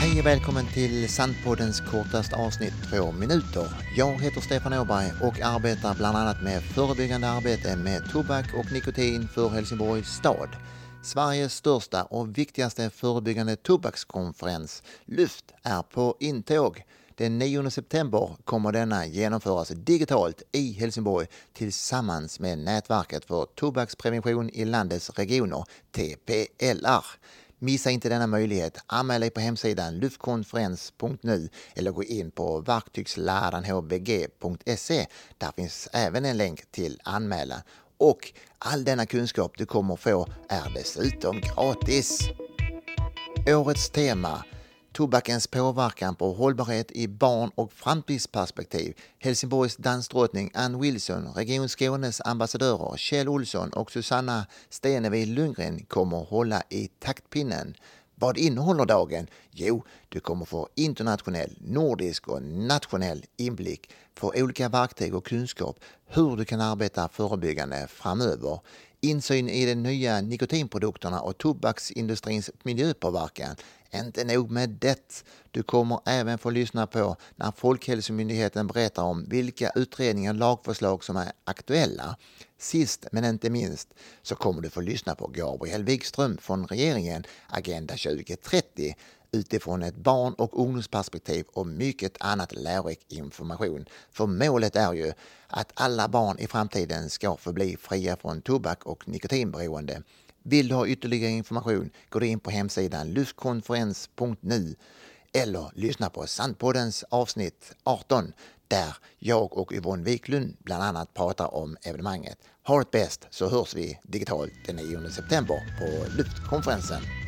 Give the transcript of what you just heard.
Hej och välkommen till Sandpoddens kortaste avsnitt, två minuter. Jag heter Stefan Åberg och arbetar bland annat med förebyggande arbete med tobak och nikotin för Helsingborgs stad. Sveriges största och viktigaste förebyggande tobakskonferens, Lyft, är på intåg. Den 9 september kommer denna genomföras digitalt i Helsingborg tillsammans med Nätverket för tobaksprevention i landets regioner, TPLR. Missa inte denna möjlighet. Anmäl dig på hemsidan luftkonferens.nu eller gå in på verktygsladanhbg.se. Där finns även en länk till anmälan. Och all denna kunskap du kommer få är dessutom gratis. Årets tema Tobakens påverkan på hållbarhet i barn och framtidsperspektiv. Helsingborgs dansdrottning Ann Wilson, Region Skånes ambassadörer Kjell Olsson och Susanna Stenevi Lundgren kommer hålla i taktpinnen. Vad innehåller dagen? Jo, du kommer få internationell, nordisk och nationell inblick, få olika verktyg och kunskap hur du kan arbeta förebyggande framöver insyn i de nya nikotinprodukterna och tobaksindustrins miljöpåverkan. Inte nog med det. Du kommer även få lyssna på när Folkhälsomyndigheten berättar om vilka utredningar och lagförslag som är aktuella. Sist men inte minst så kommer du få lyssna på Gabriel Wikström från regeringen Agenda 2030 utifrån ett barn och ungdomsperspektiv och mycket annat lärorik information. För målet är ju att alla barn i framtiden ska förbli fria från tobak och nikotinberoende. Vill du ha ytterligare information går du in på hemsidan luftkonferens.nu eller lyssna på Sandpoddens avsnitt 18 där jag och Yvonne Wiklund bland annat pratar om evenemanget. Ha det bäst så hörs vi digitalt den 9 september på Luftkonferensen.